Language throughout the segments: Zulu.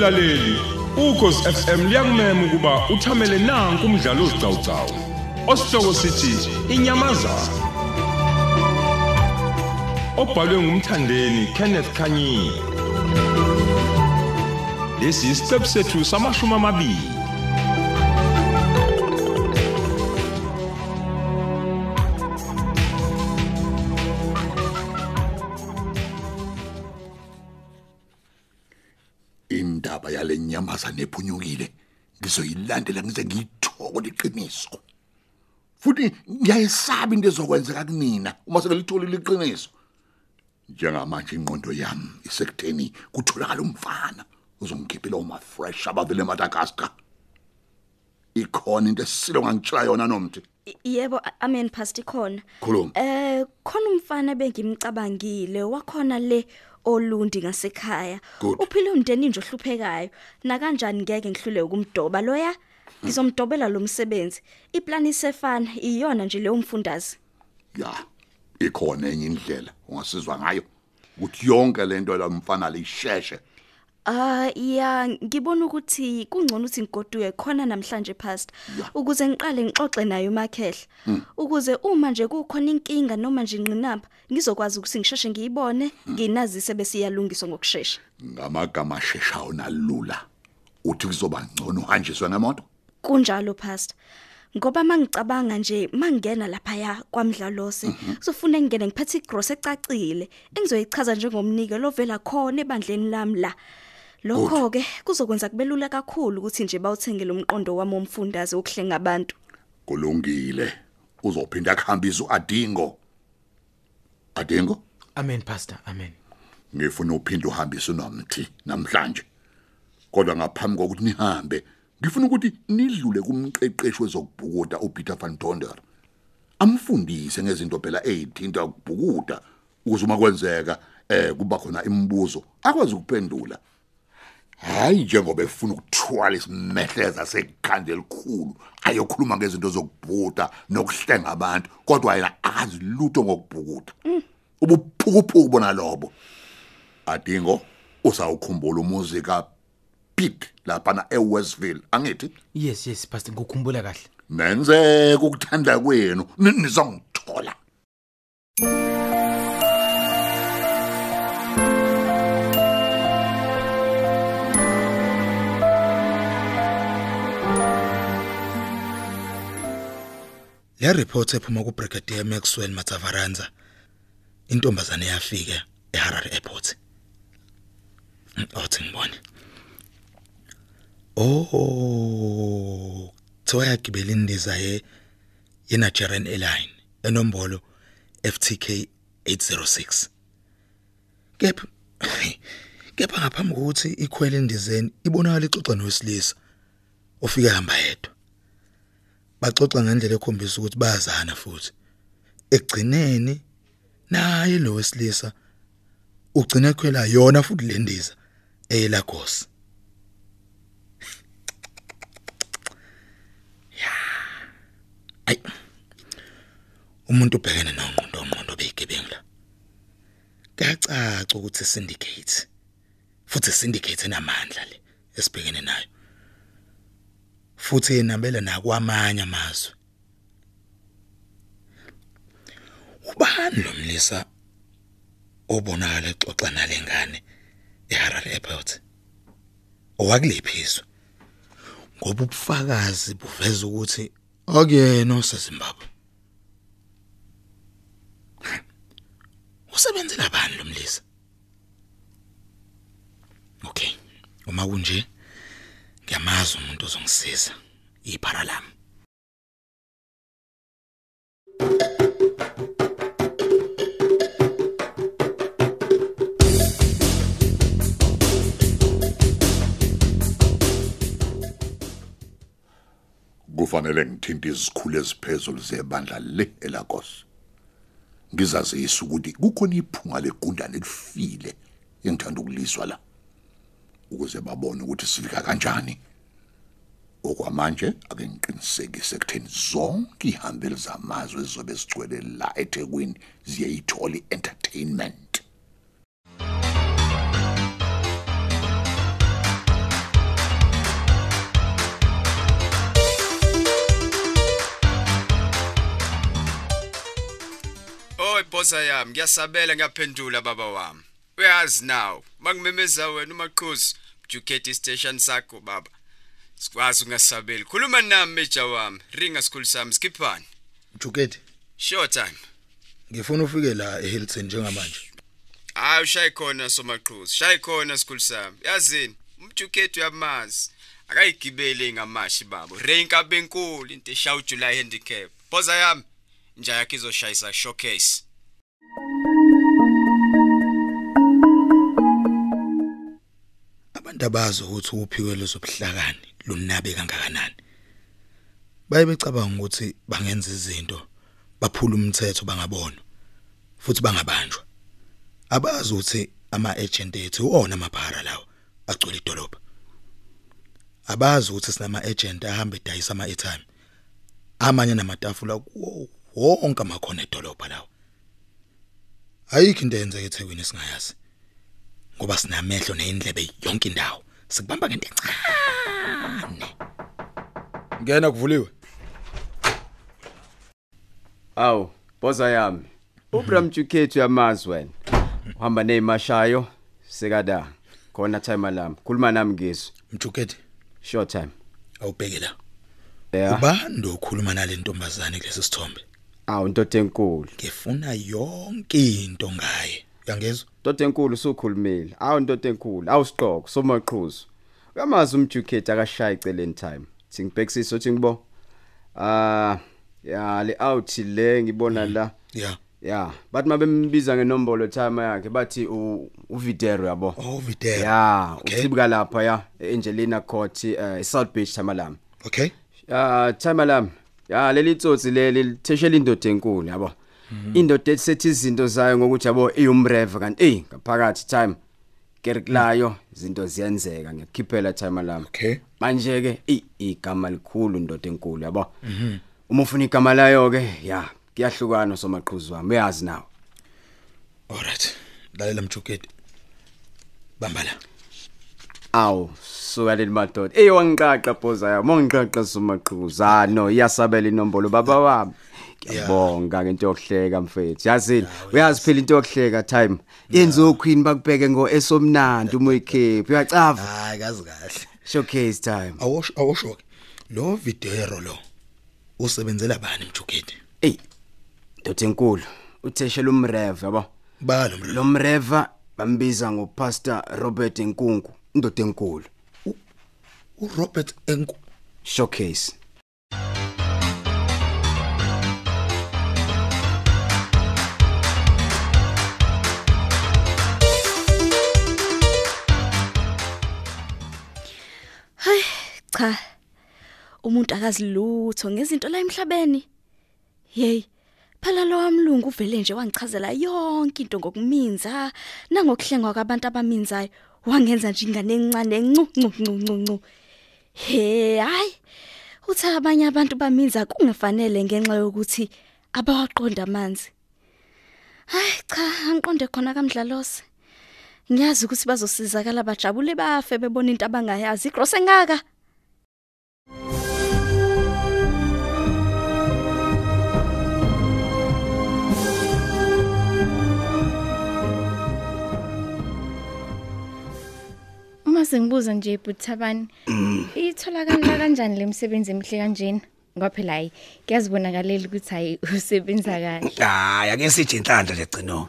Mlaleli, ukhosi FM liyakumema ukuba uthamele nanku umdlalo ozicawucawu. Osihloko sithi inyamazana. Obhalwe ngumthandeni Kenneth Kanyile. Lesi isiqebu sethu samashumi amabili. Nyamazana ephunyukile ngizoyilandela ngize ngiyithoko liqiniso futhi ngiyayesaba into ezokwenzeka kumina uma selitholile iqiniso. Njengamanje ingqondo yami isekutheni kutholakala umfana uzongikhiphela uma fresh abavele eMadagascar. Ikhona into esilo ngangitshela yona nomthi I- Yebo a- amen pastor khona. Khuluma. Eh khona umfana bengimcabangile wakhona le olundi ngasekhaya. Good. Uphile umndeni nje ohluphekayo. Na kanjani ngeke ngihlule ukumdoba loya? Ngizomdobela lo msebenzi. Iplan isefana iyona nje leyo mfundazi. ya ikhona enye indlela ungasizwa ngayo ukuthi yonke lento la mfana lisheshe Ah ya ngibona ukuthi kungcono ukuthi ngigoduke khona namhlanje pastor. Ya. ukuze ngiqale ngixoxe naye umakhehla ukuze uma nje kukhona inkinga noma nje ingqinamba ngizokwazi ukuthi ngisheshe ngiyibone nginazise bese iyalungiswa ngokusheshsha ngamagama asheshayo nalula uthi kuzoba ngcono uhanjiswe ngemoto kunjalo pastor. Ngoba mangicabanga nje mangena lapha ya kwamdlalose kuzofuna ngingene ngiphethe igross ecacile engizoyichaza njengomnike lovela khona ebandleni lami la. Lokho ke kuzokwenza kubelula kakhulu ukuthi nje bawuthengele umqondo wami womfundaze okuhlenga abantu. Kulungile uzophinda kuhambisa uadingo adingo. Amen pastor, amen. ngifuna uphinde uhambise nomthi namhlanje. Kodwa ngaphambi kokuthi nihambe ngifuna ukuthi nidlule kumqeqeshi wezokubhukuda uPeter van Donder. Amfundise ngezinto phela ezithinta ukubhukuda ukuze uma kwenzeka eh kuba khona imibuzo akwazi ukuphendula. Hayi njengoba efuna ukuthwala isimehleza sekhanda elikhulu ayokhuluma ngezinto zokubhuda nokuhlenga abantu kodwa yena akazi lutho ngokubhukuda. Ubuphukuphuku bona lobo. Adingo usawukhumbula umuzika Pete lapha na eWestville angithi? Yes, yes pastor, ngikukhumbula kahle. nenzeka ukuthanda kwenu ni- Le report ephuma ku Brigadier Maxwell Matavaranza intombazane yafika eHarare Airport. Othi ngibone. Oh, thiwa yagibela indiza ye yeNigerian Airline enombolo FTK 806. Kepha kepha ngaphambi kokuthi ikhwele indizeni ibonakala ixoxa nowesilisa ofike hamba yedwa. Baxoxa ngendlela ekhombisa ukuthi bayazana futhi. Ekugcineni naye lo wesilisa ugcina ekhwela yona futhi le ndiza eLagos ya. Ay umuntu ubhekene nongqondo ongqondo beyigebengu la. Kacaca ukuthi syndicate futhi syndicate enamandla le esibhekene nayo. Futhi yenabela nakwamanye amazwe. Ubani lo mlisa obonakala exoxa nalengane eHarare Airport? Owakulephiswa ngoba ubufakazi buveza ukuthi akuyena oseZimbabwe. Usebenzela bani lo mlisa? Okay uma kunje ngiyamazi umuntu ozongisiza. Iphara lami. Kufanele ngithinte izikhulu eziphezulu zebandla le eLagos. Ngizazisa ukuthi kukhona iphunga legundane elifile engithanda ukuliswa la. ukuze babone ukuthi sifika kanjani. Okwamanje ake ngiqinisekise ekutheni zonke ihambeli zamazwe ezizobe zigcwele la eThekwini ziyayithola i-entertainment. Oy bossa yami ngiyasabela ngiyaphendula baba wami. Uyazi now mangimemeza wena umaqhuzu juketi station sakho baba. Sikwazi ungasabeli. Khuluma nami meja wami. Ringa sikhulu sami skiphani Juketi sure time. Ngifuna ufike la eHilton njengamanje. Hayi ushayi khona somaqhuzu. Shayi khona sikhulu sami. Yazini umjuketi uyamazi. Akayigibele ngamashi babo renka benkulu into eshawu July handicap. Boza yami. Nja yakhe izoshayisa showcase. Abantu abazi ukuthi uphiwe lezobuhlakani lunabe kangakanani? Baye becabanga ukuthi bangenza izinto baphula umthetho bangabona futhi bangabanjwa. Abazi ukuthi ama agent ethu wona amaphara lawo agcwele idolobha. Abazi ukuthi sinama agent ahamba edayisa ama airtime amanye namatafula wonke amakhona edolobha lawo. Ayikho into eyenzeka eThekwini singayazi ngoba sinamehlo neindlebe yonke indawo. Sikubamba ngento encane. Ngena kuvuliwe. Awu boza yami. Ubram juketi uyamazi wena. Uhamba nezimashayo sekada. Khona time alarm khuluma nami ngizwe mjuketi short time. Awubheke la. Yeah ubani okhuluma nale ntombazane kulesi sithombe? Awu intoda enkulu. Ngifuna yonke into ngaye. Uyangezwa intoda enkulu usukhulumile. Awu intoda enkulu. Awusiqoko somaqhuzu. Uyamazi umjuketi akashayi eceleni time. Thingibhekisisa uthi ngibo ah ya le out le ngibona la. Yeah ya. Bathi mabembiza ngenombolo time yakhe bathi u- uvidero yabo. Oh videla ya Okay. usibuka lapha ya Angelina Court eh South Beach Tamalam okay. Ya Tamalam ya leli tsotsi leli litheshela indoda enkulu yabo. Indoda esethi izinto zayo ngokuthi yabo iyumreve kanti eh ngaphakathi time kerklayo izinto ziyenzeka ngiyakhiphela Tamalam okay. Manje ke i igama likhulu indoda enkulu yabo? Uma ufuna igama layo ke ya kuyahlukana somaqhuzu wami uyazi nawe. Alright lalela mjuketi bamba la Aw, suka leli madoda. Eh wangiqaqa boza ya, mongiqaqa somaqhuza. No, iyasabela inombolo baba wami. Ngiyabonga ngento yokuhleka mfethu. Yazini, uyazi phela into yokuhleka time. Yenza uQueen bakubheke ngo esomnandi uma uyikhipha. Uyacava? hayi kazi kahle Showcase time. awosho awosho lo videro lo usebenzela bani mjuketi Ey. Ndothi enkulu. Utheshela umreve yabo. balo Lo mreva bambiza ngopastor Robert Nkunku, indoda enkulu. uRobert enku Showcase. Cha. Umuntu akazilutho ngezinto la emhlabeni. Hey. Phela lo wamlungu uvele nje wangichazela yonke into ngokuminza nangokuhlengwa kwabantu abaminzayo. Wangenza nje ingane encane encu ncu ncu ncu ncu. He, hayi. Uthi abanye abantu baminza kungafanele ngenxa yokuthi abawaqonda amanzi. Hayi cha, angiqonde khona kamdlalose. Ngiyazi ukuthi bazosizakala bajabule bafe bebona into abangayazi. Igross engaka. Uma sengibuza nje Buthabani, itholakala kanjani lemsebenzi emihle kanjena? Ngoba phela hayi kuyazibonakalela ukuthi hayi usebenza kahle. hayi ake sithi inhlanhla nje gcino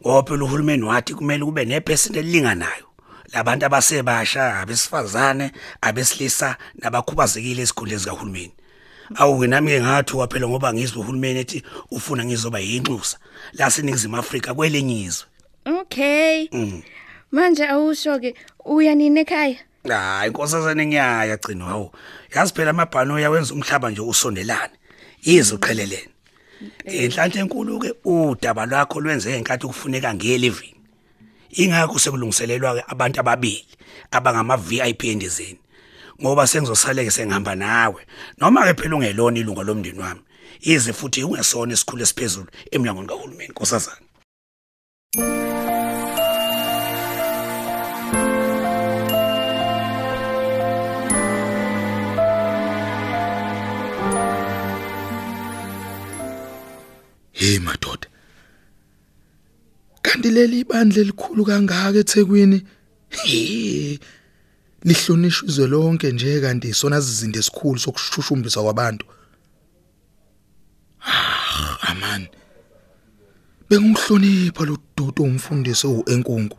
ngoba phela uhulumeni wathi kumele kube nepesenti elinganayo labantu abasebasha abesifazane abesilisa nabakhubazekile esikhundleni zikahulumeni awuke nami ke ngathi waphela ngoba ngizwe uhulumeni ethi ufuna ngizoba yinxusa la seningizimu Afrika kwelenyizwe Okay. Manje awusho ke uyanini ekhaya? hayi inkosazane ngiyaya gcino hawo yazi phela amabhano yawenza umhlaba nje usondelane. Yizo qhelelene inhlanhla enkulu ke udaba lwakho lwenze enkathi kufuneka ngelivini ingakho sekulungiselelwa ke abantu ababili abangama VIP endizeni. Ngoba sengizosaleke sengihamba nawe. Noma ke phela ungelona ilunga lomndeni wami ize futhi ungesona isikhulu esiphezulu emnyangweni kahulumeni nkosazana. Hey madoda. Kanti leli bandla elikhulu kangaka eThekwini? He lihlonishwa izwe lonke nje kanti sona sizinto esikhulu sokushushumbisa kwabantu. Ah aman. Bengihlonipha lo dudu umfundisi uenkunku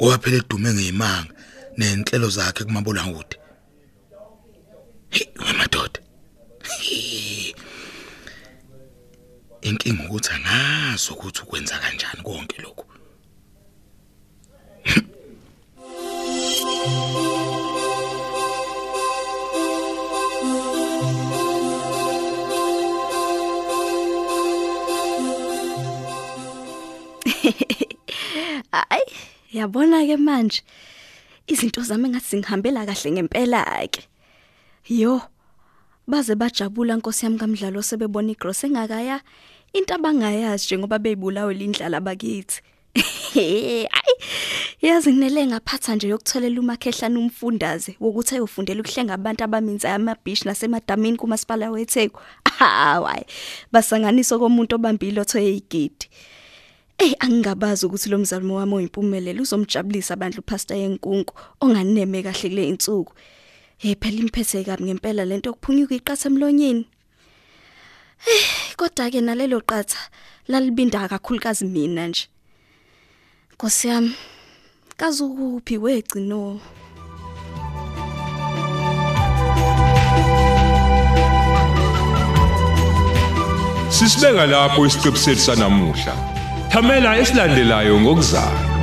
ngoba phela edume ngeyimanga nenhlelo zakhe kumabola ngude hey madoda inkinga ukuthi angazi ukuthi ukwenza kanjani konke lokhu Hayi, yabona ke manje izinto zami ngathi ngihambela kahle ngempela ke. Yo. Baze bajabula Nkosi yami kamdlalo sebebona igross engakaya into abangayazi njengoba beyibulawe lindlala bakithi. Hayi. Yazi nginele ngaphatha nje yokutholela umakhehlana umfundaze wokuthi ayofundela ukuhlenga abantu abaminza amabhish nasemadamini kumasipala weTheku. Hayi. Basanganiso komuntu obambile otho yeyigidi. Eh angingabazi ukuthi lo mzalwane wami oyimpumelelo uzomjabulisa abantu uPastor Yenkunku onganeme kahle kule insuku. Eh phela imphethe kabi ngempela lento yokuphunyuka iqatha emlonyeni. Eh kodwa ke nalelo qatha lalibinda kakhulukazi mina nje. Nkosi yami kazukuphi wegcino Sisibeka lapho isiqebu sethu sanamuhla. Thamela esilandelayo ngokuzayo.